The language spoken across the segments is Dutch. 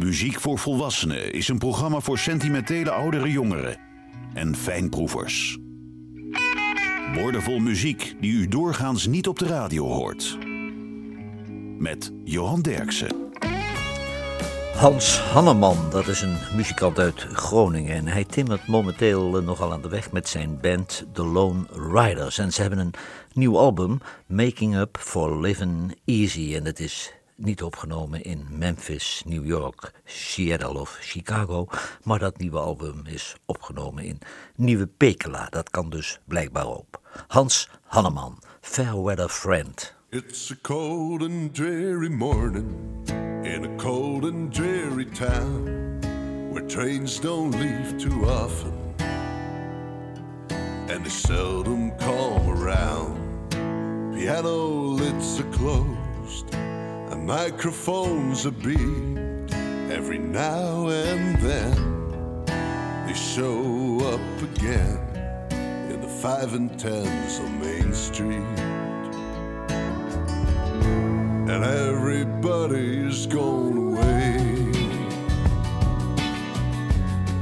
Muziek voor Volwassenen is een programma voor sentimentele oudere jongeren en fijnproevers. Woordenvol muziek die u doorgaans niet op de radio hoort. Met Johan Derksen. Hans Hanneman, dat is een muzikant uit Groningen. En hij timmert momenteel nogal aan de weg met zijn band The Lone Riders. En ze hebben een nieuw album, Making Up for Living Easy. En het is niet opgenomen in Memphis, New York, Seattle of Chicago. Maar dat nieuwe album is opgenomen in Nieuwe Pekela. Dat kan dus blijkbaar op. Hans Hanneman, Fairweather Friend. It's a cold and dreary morning in a cold and dreary town where trains don't leave too often and they seldom come around. Piano lids are closed microphones are beat every now and then. They show up again in the five and tens on Main Street and everybody's gone away.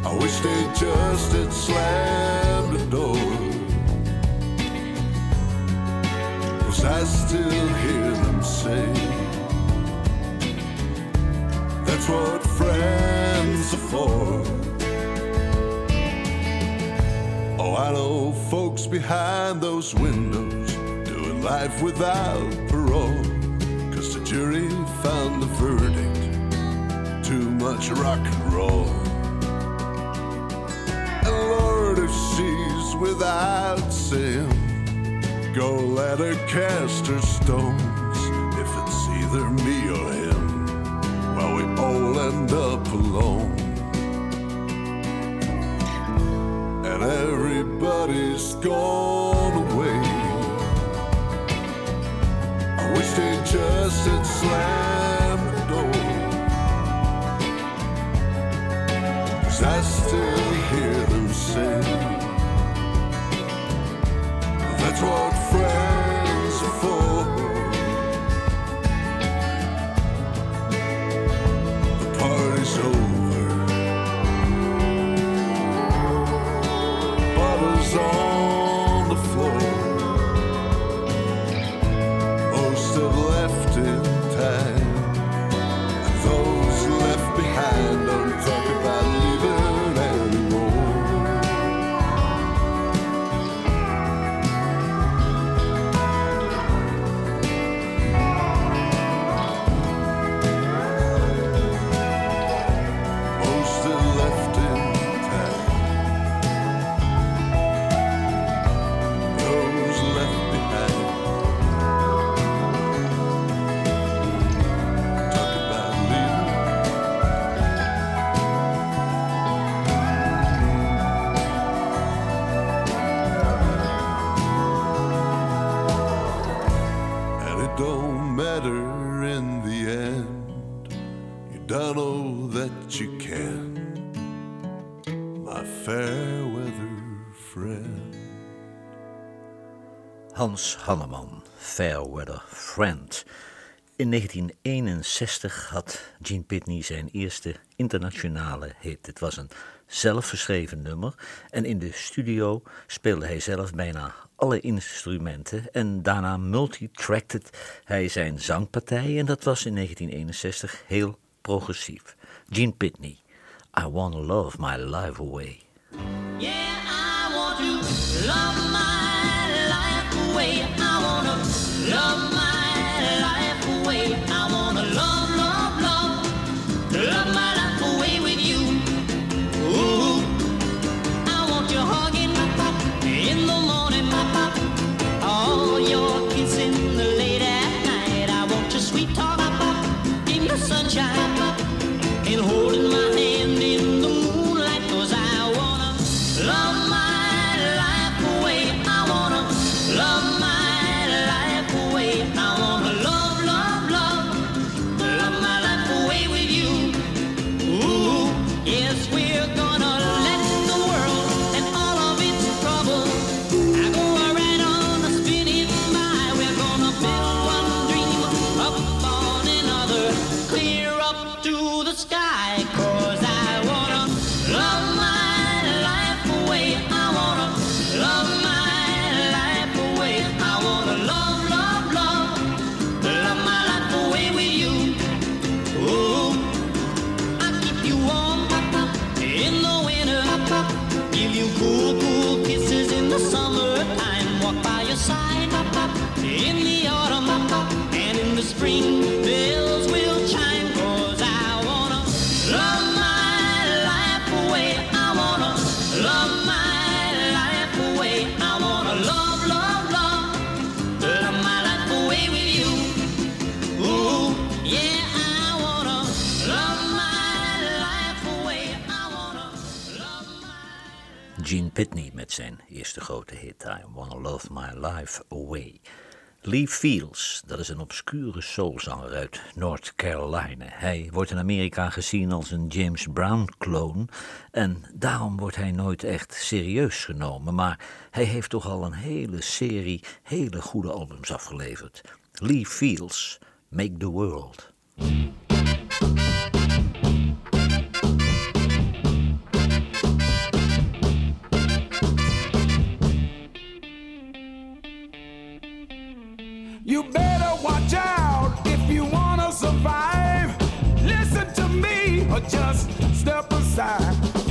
I wish they just had slammed Oh, I folks behind those windows doing life without parole Cause the jury found the verdict too much rock and roll. And Lord, if she's without sin, go let her cast her stones. Gone away. I wish they just had slammed Hans Hanneman, Fairweather Friend. In 1961 had Gene Pitney zijn eerste internationale hit. Het was een zelfgeschreven nummer en in de studio speelde hij zelf bijna alle instrumenten en daarna multitracted hij zijn zangpartij en dat was in 1961 heel progressief. Gene Pitney, I Wanna Love My Life Away. Yeah, I want to love Pitney met zijn eerste grote hit I Wanna Love My Life Away. Lee Fields, dat is een obscure soulzanger uit North Carolina. Hij wordt in Amerika gezien als een James Brown-kloon en daarom wordt hij nooit echt serieus genomen. Maar hij heeft toch al een hele serie hele goede albums afgeleverd. Lee Fields, Make the World. Just step aside.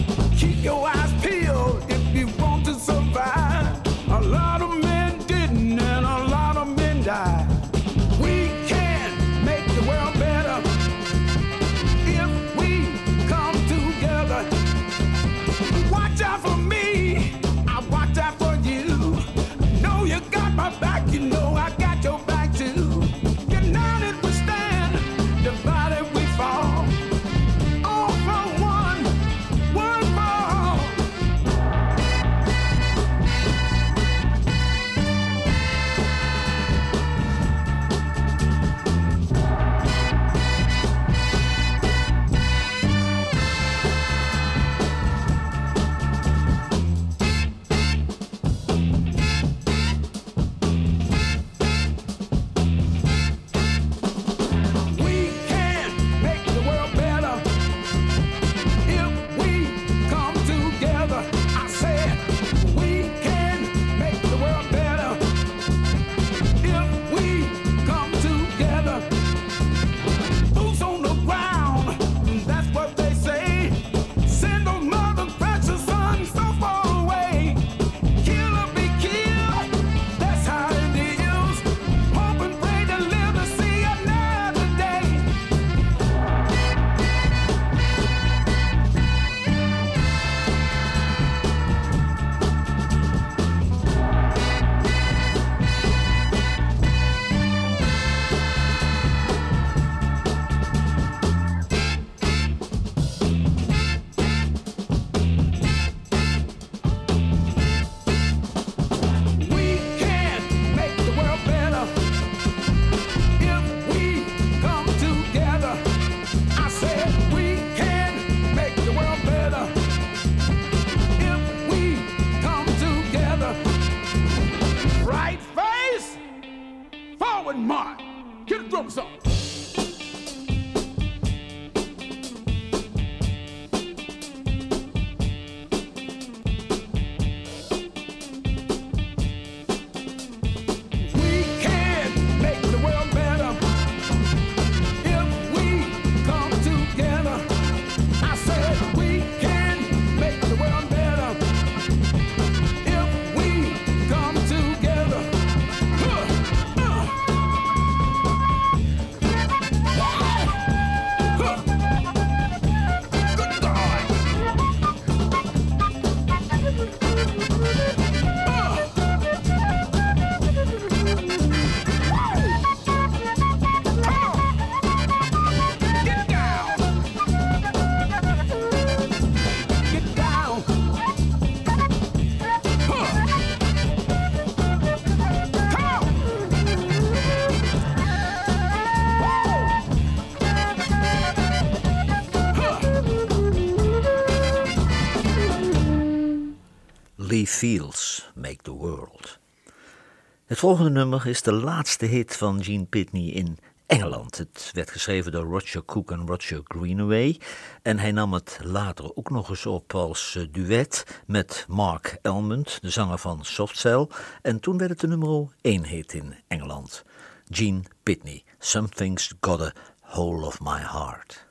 Lee Fields, Make the World. Het volgende nummer is de laatste hit van Gene Pitney in Engeland. Het werd geschreven door Roger Cook en Roger Greenaway. En hij nam het later ook nog eens op als eh, duet met Mark Elmond, de zanger van Soft Cell. En toen werd het de nummer 1 hit in Engeland. Gene Pitney, Something's Got a Hold of My Heart.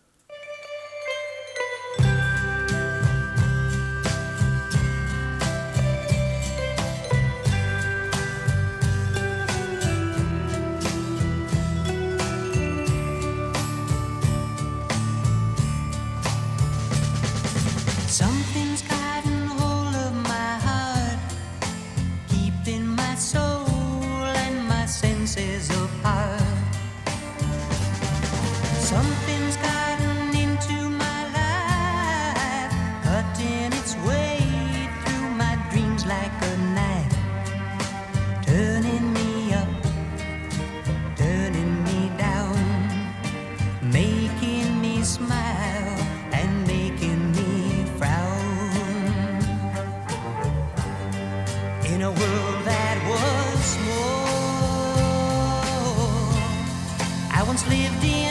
once lived in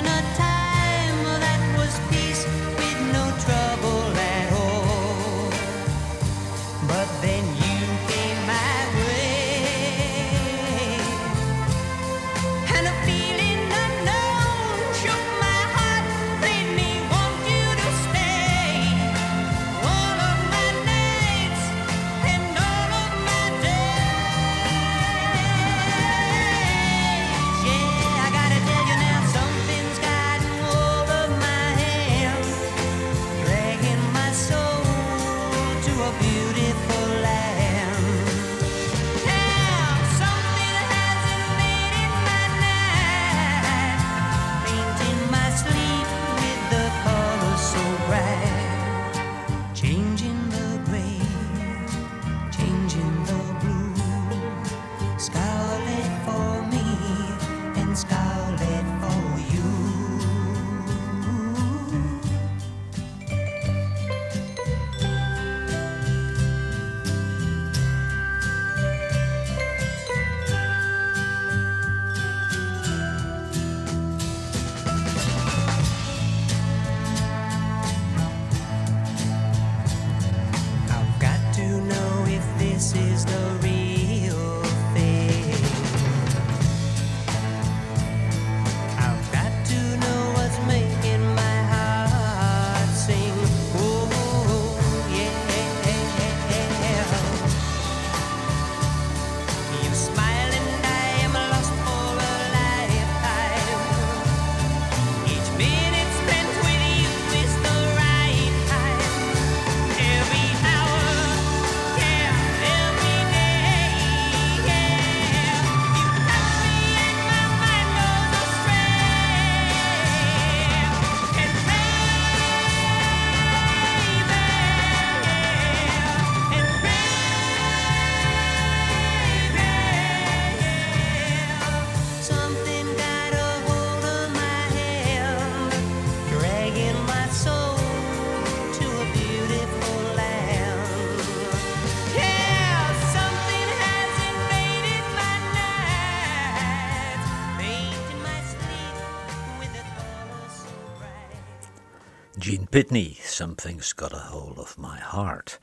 Pitney, Something's Got a Hold of My Heart.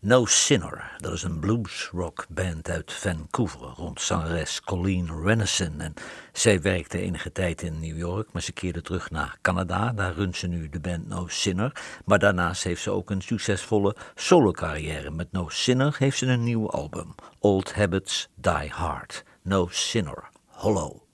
No Sinner, dat is een bluesrockband uit Vancouver rond zangeres Colleen Renison. En zij werkte enige tijd in New York, maar ze keerde terug naar Canada. Daar runt ze nu de band No Sinner. Maar daarnaast heeft ze ook een succesvolle solo carrière Met No Sinner heeft ze een nieuw album, Old Habits Die Hard. No Sinner, Hollow.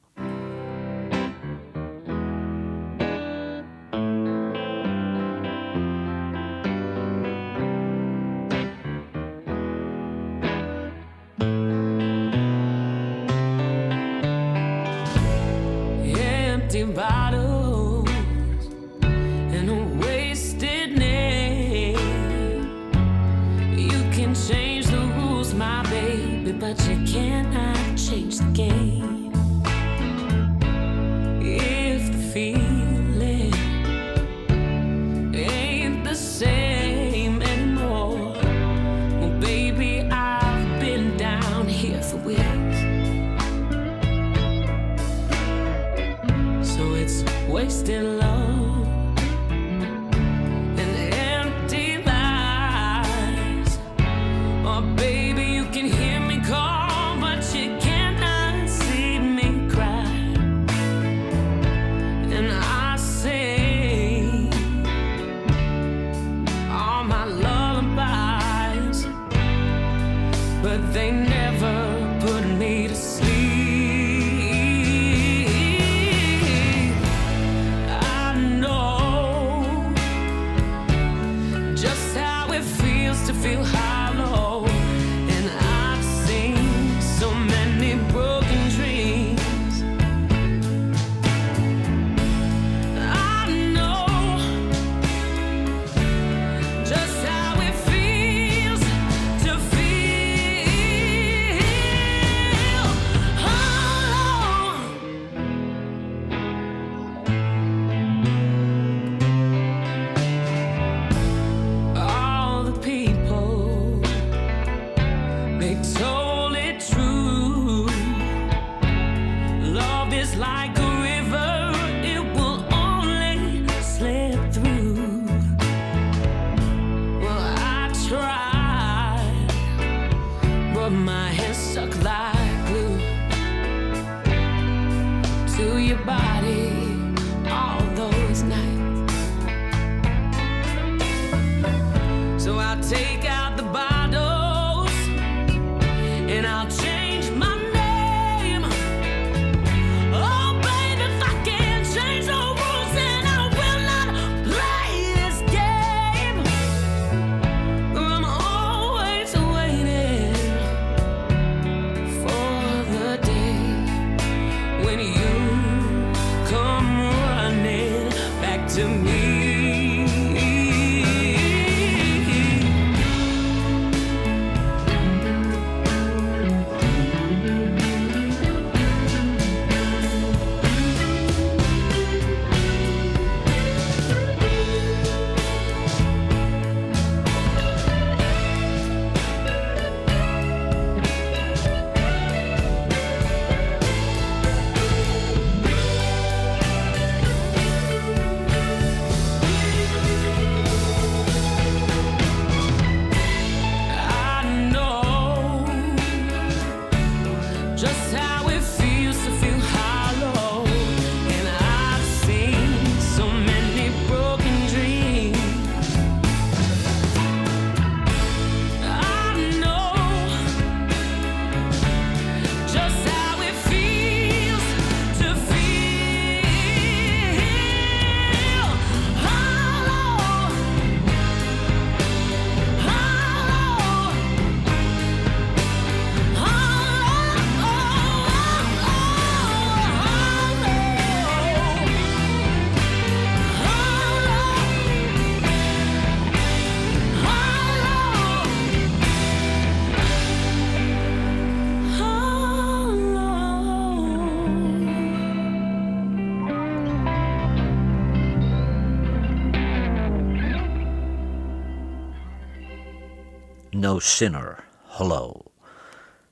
Sinner, hallo.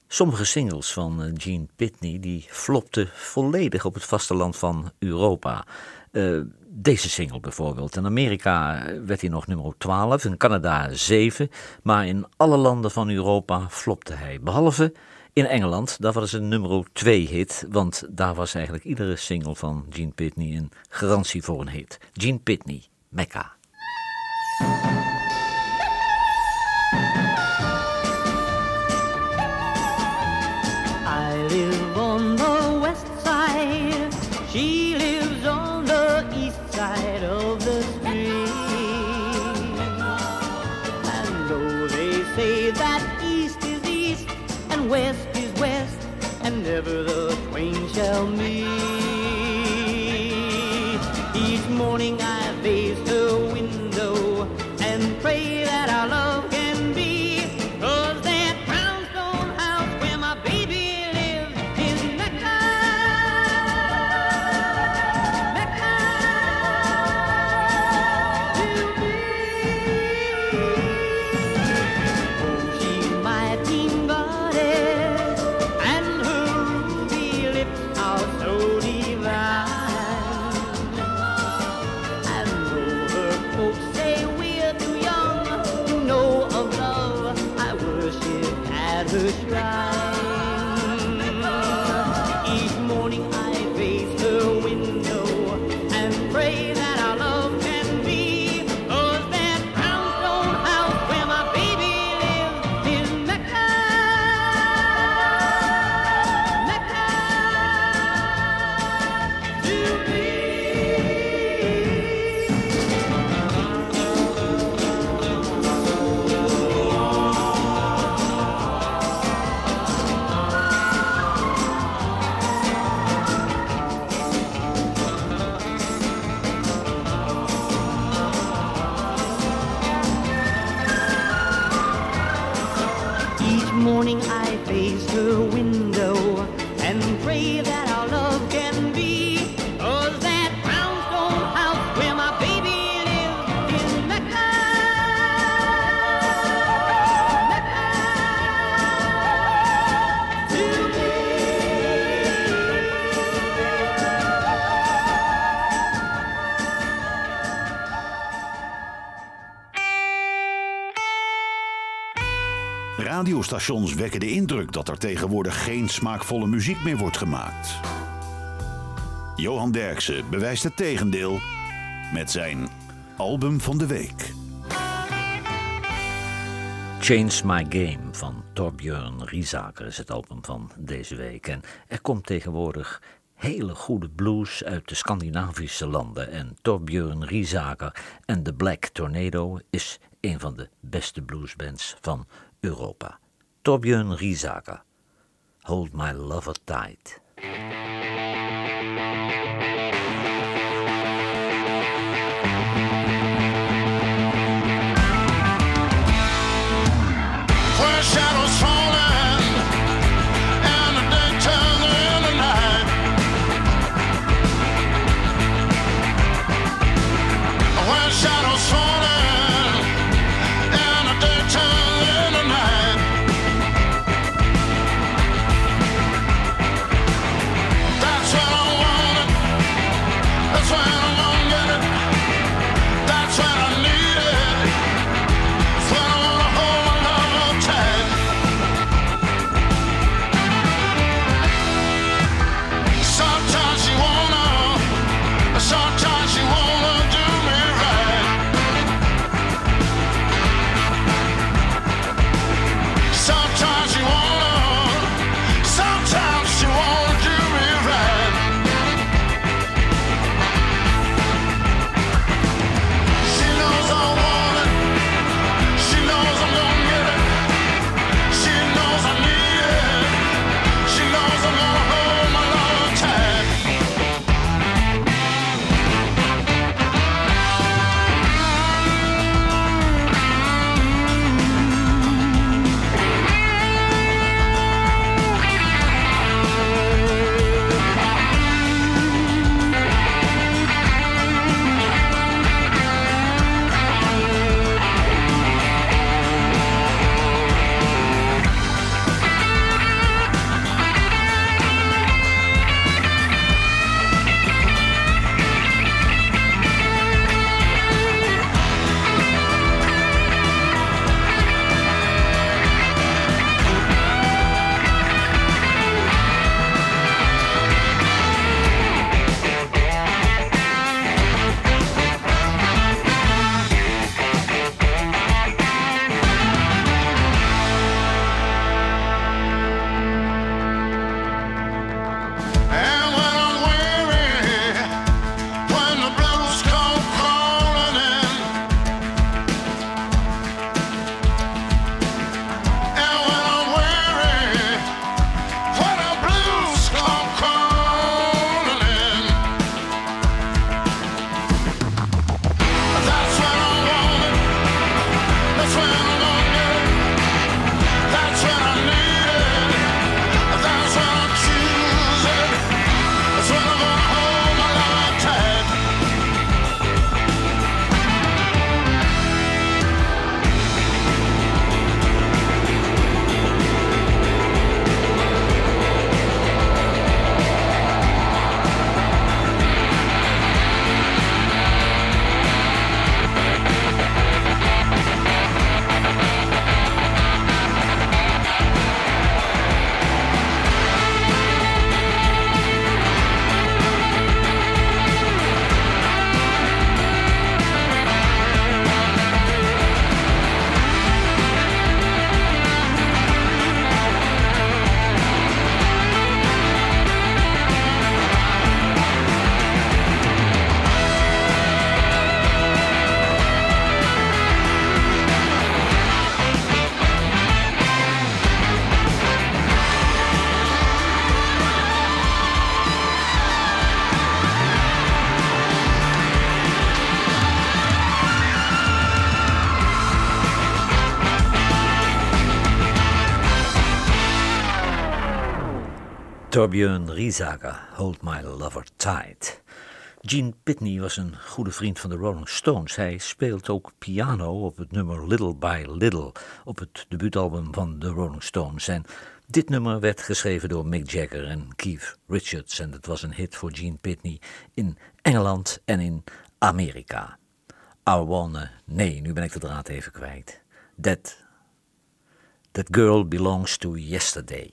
Sommige singles van eh, Gene Pitney die flopten volledig op het vasteland van Europa. Eh, deze single bijvoorbeeld. In Amerika eh, werd hij nog nummer 12, in Canada 7, maar in alle landen van Europa flopte hij. Behalve in Engeland, daar was een nummer 2 hit, want daar was eigenlijk iedere single van Gene Pitney een garantie voor een hit. Gene Pitney, Mecca. tell me radiostations wekken de indruk dat er tegenwoordig geen smaakvolle muziek meer wordt gemaakt. Johan Derksen bewijst het tegendeel met zijn album van de week. Change My Game van Torbjörn Rizaker is het album van deze week. En er komt tegenwoordig hele goede blues uit de Scandinavische landen. En Torbjörn Rizaker en The Black Tornado is een van de beste bluesbands van Europa. Torbjörn Riesaker, Hold My Lover Tight. Torbjörn Riesager, Hold My Lover Tight. Gene Pitney was een goede vriend van de Rolling Stones. Hij speelt ook piano op het nummer Little by Little op het debuutalbum van de Rolling Stones. En dit nummer werd geschreven door Mick Jagger en Keith Richards en het was een hit voor Gene Pitney in Engeland en in Amerika. I wanna, nee, nu ben ik de draad even kwijt. That, that girl belongs to yesterday.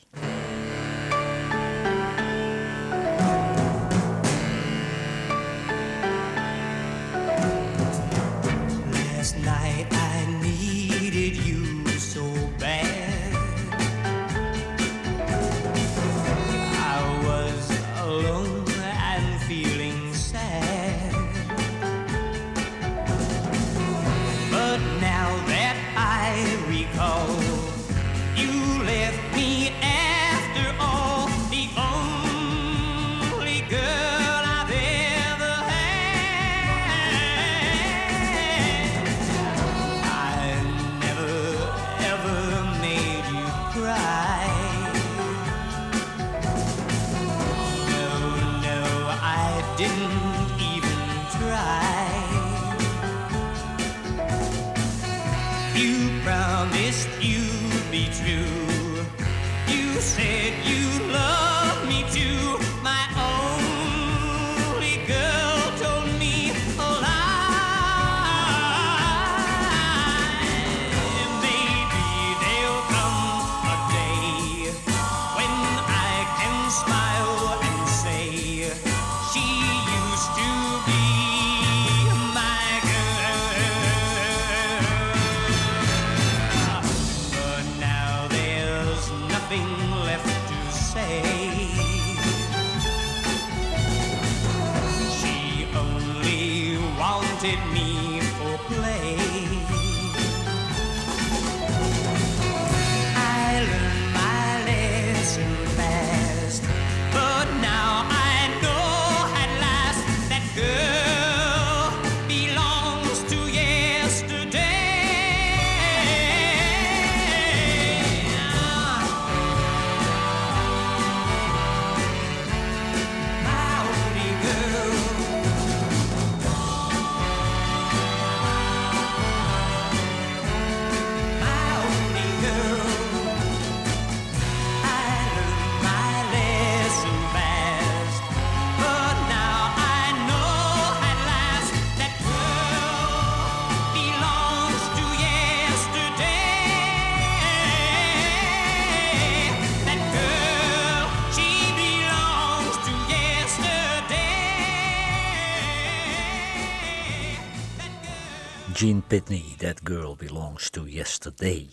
Pitney, That Girl Belongs to Yesterday.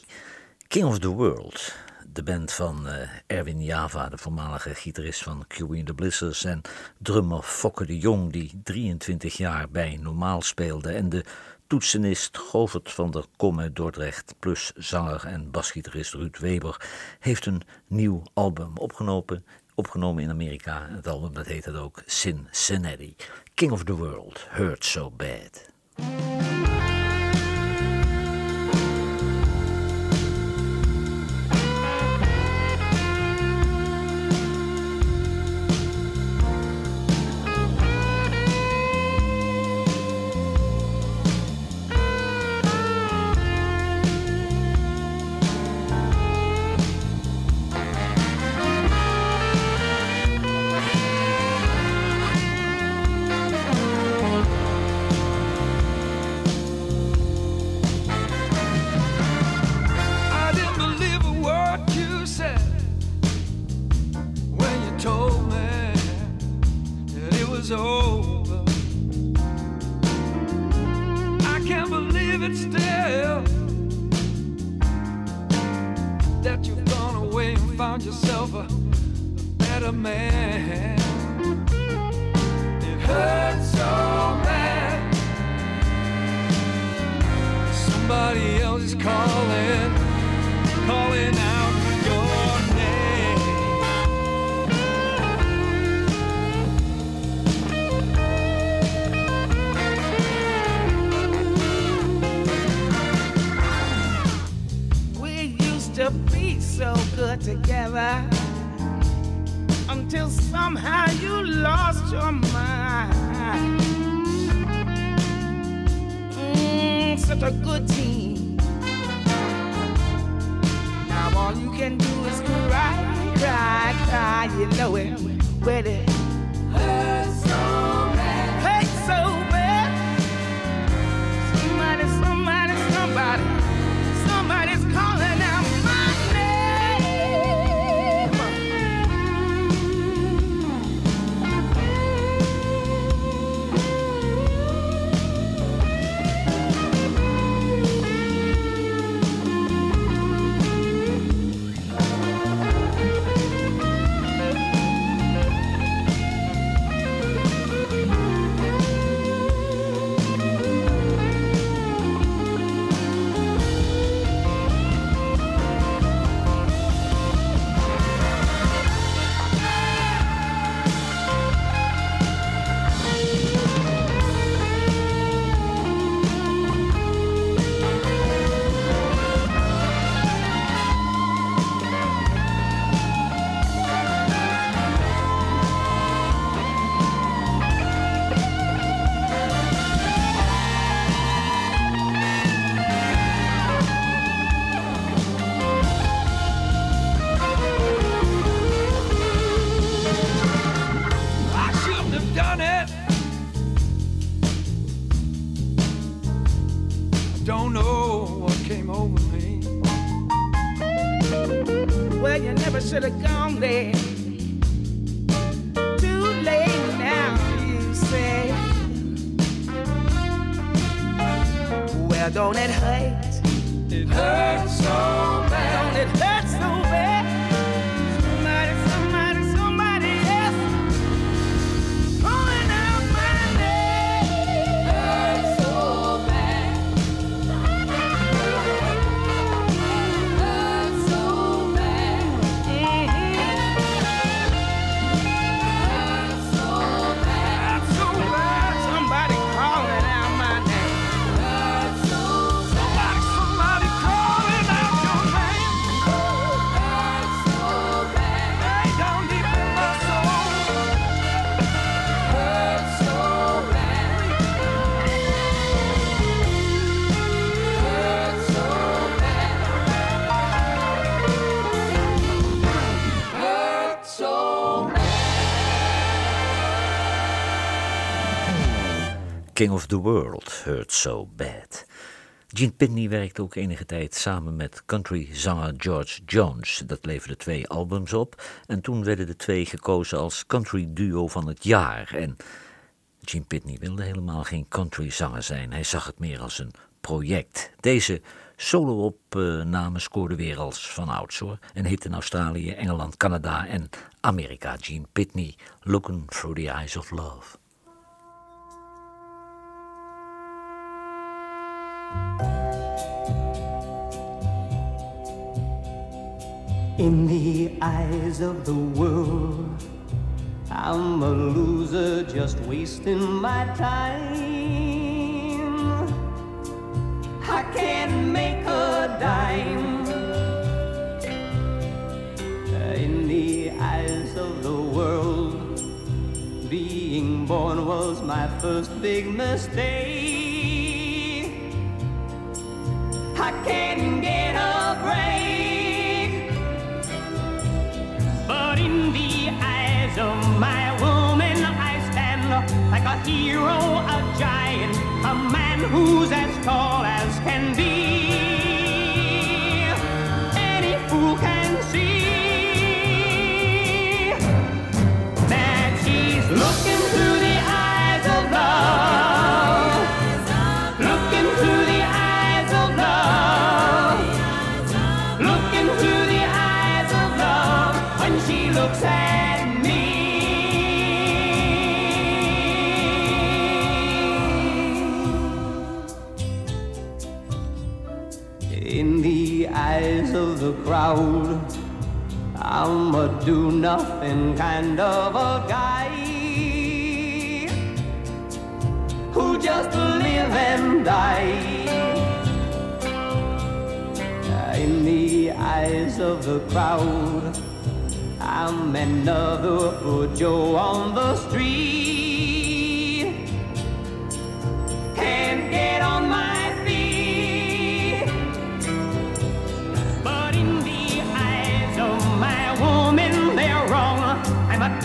King of the World, de band van eh, Erwin Java, de voormalige gitarist van Curie and the Blizzards, en drummer Fokke de Jong, die 23 jaar bij Normaal speelde, en de toetsenist Govert van der Kom Dordrecht, plus zanger en basgitarist Ruud Weber, heeft een nieuw album opgenomen, opgenomen in Amerika. Het album dat heet het ook Cincinnati. King of the World, Hurt So Bad. Be so good together until somehow you lost your mind. Mm, such a good team. Now all you can do is cry, cry, cry. You know it. When it King of the World Hurt So Bad. Gene Pitney werkte ook enige tijd samen met countryzanger George Jones. Dat leverde twee albums op en toen werden de twee gekozen als country duo van het jaar. En Gene Pitney wilde helemaal geen countryzanger zijn. Hij zag het meer als een project. Deze solo-opname scoorde weer als van ouds hoor. En heet in Australië, Engeland, Canada en Amerika Gene Pitney. Looking Through the Eyes of Love. In the eyes of the world, I'm a loser just wasting my time. I can't make a dime. In the eyes of the world, being born was my first big mistake. I can't get a break. But in the eyes of my woman, I stand like a hero, a giant, a man who's as tall as can be. Do nothing kind of a guy who just live and die. In the eyes of the crowd, I'm another poor Joe on the street.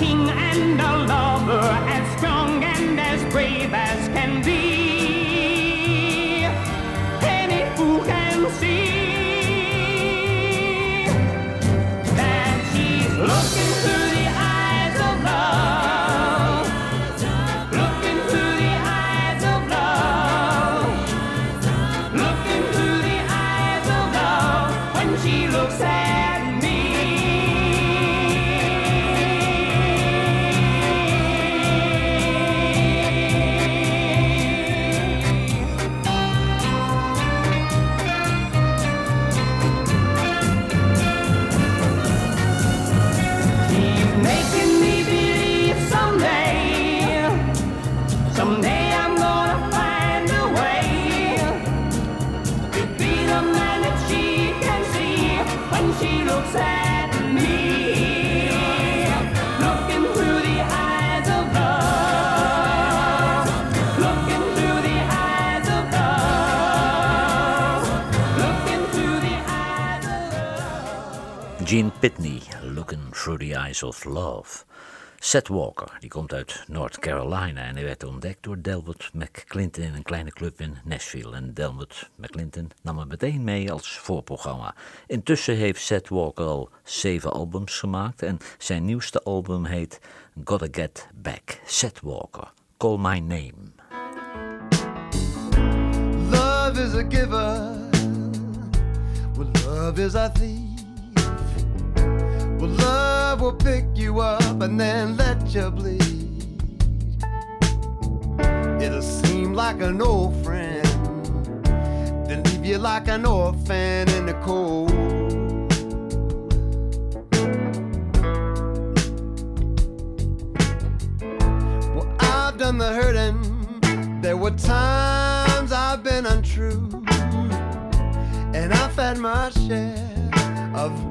King and a lover, as strong and as brave as can be. Any fool can see of love. Seth Walker, die komt uit North Carolina en hij werd ontdekt door Delbert McClinton in een kleine club in Nashville. En Delbert McClinton nam hem meteen mee als voorprogramma. Intussen heeft Seth Walker al zeven albums gemaakt en zijn nieuwste album heet Gotta Get Back. Seth Walker, Call My Name. Love is a giver. Well, love is a thief. Well, love will pick you up and then let you bleed. It'll seem like an old friend, then leave you like an orphan in the cold. Well, I've done the hurting. There were times I've been untrue, and I've had my share of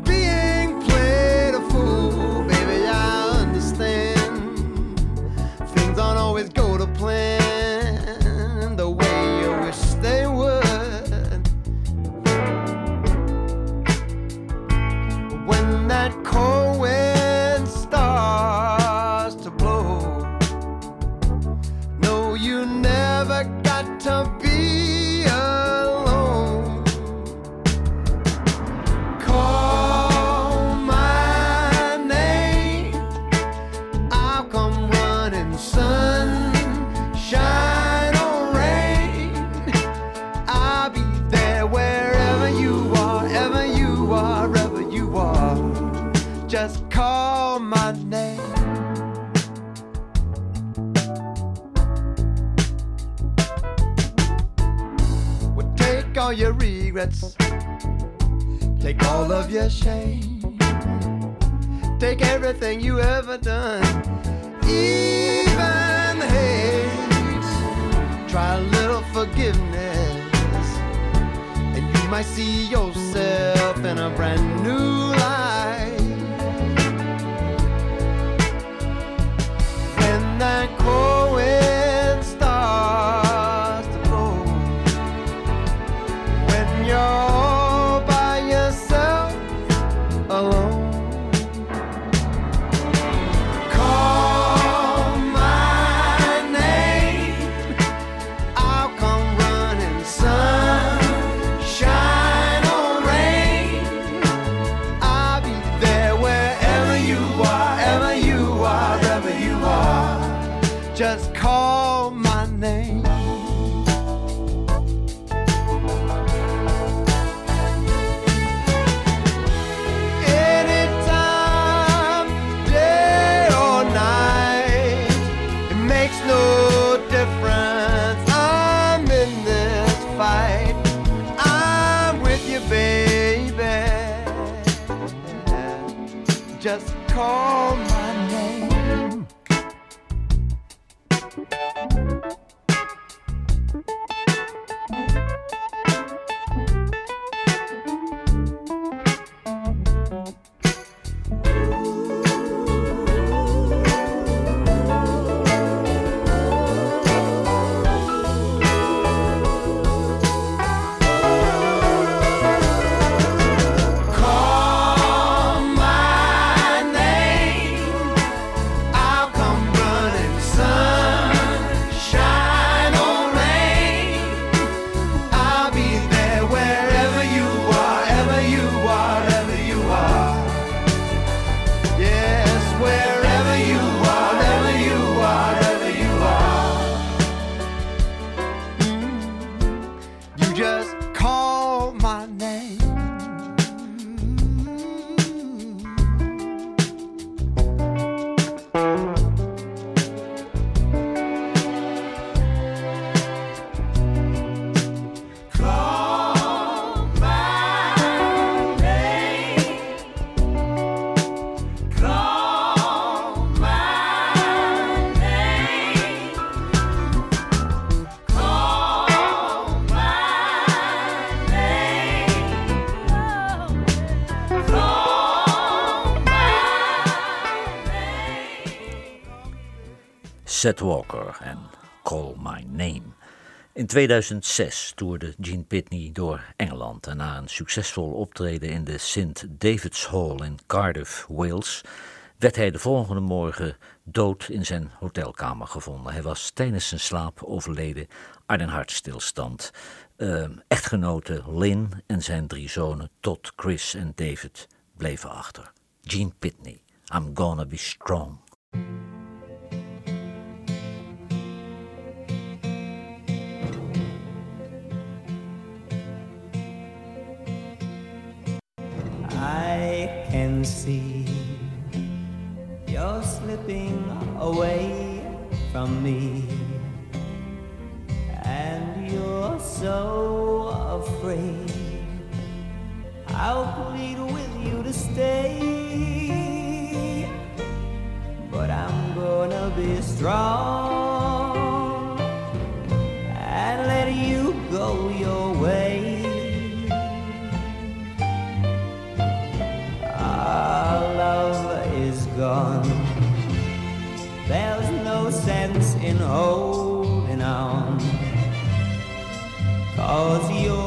Things don't always go to plan Take all your regrets, take all of your shame, take everything you ever done, even hate. Try a little forgiveness, and you might see yourself in a brand new light. When that cold Seth Walker en Call My Name. In 2006 toerde Gene Pitney door Engeland en na een succesvol optreden in de St. David's Hall in Cardiff, Wales, werd hij de volgende morgen dood in zijn hotelkamer gevonden. Hij was tijdens zijn slaap overleden aan een hartstilstand. Uh, echtgenote Lynn en zijn drie zonen Todd, Chris en David bleven achter. Gene Pitney, I'm gonna be strong. I can see you're slipping away from me, and you're so afraid. I'll plead with you to stay, but I'm gonna be strong holding on. Cause your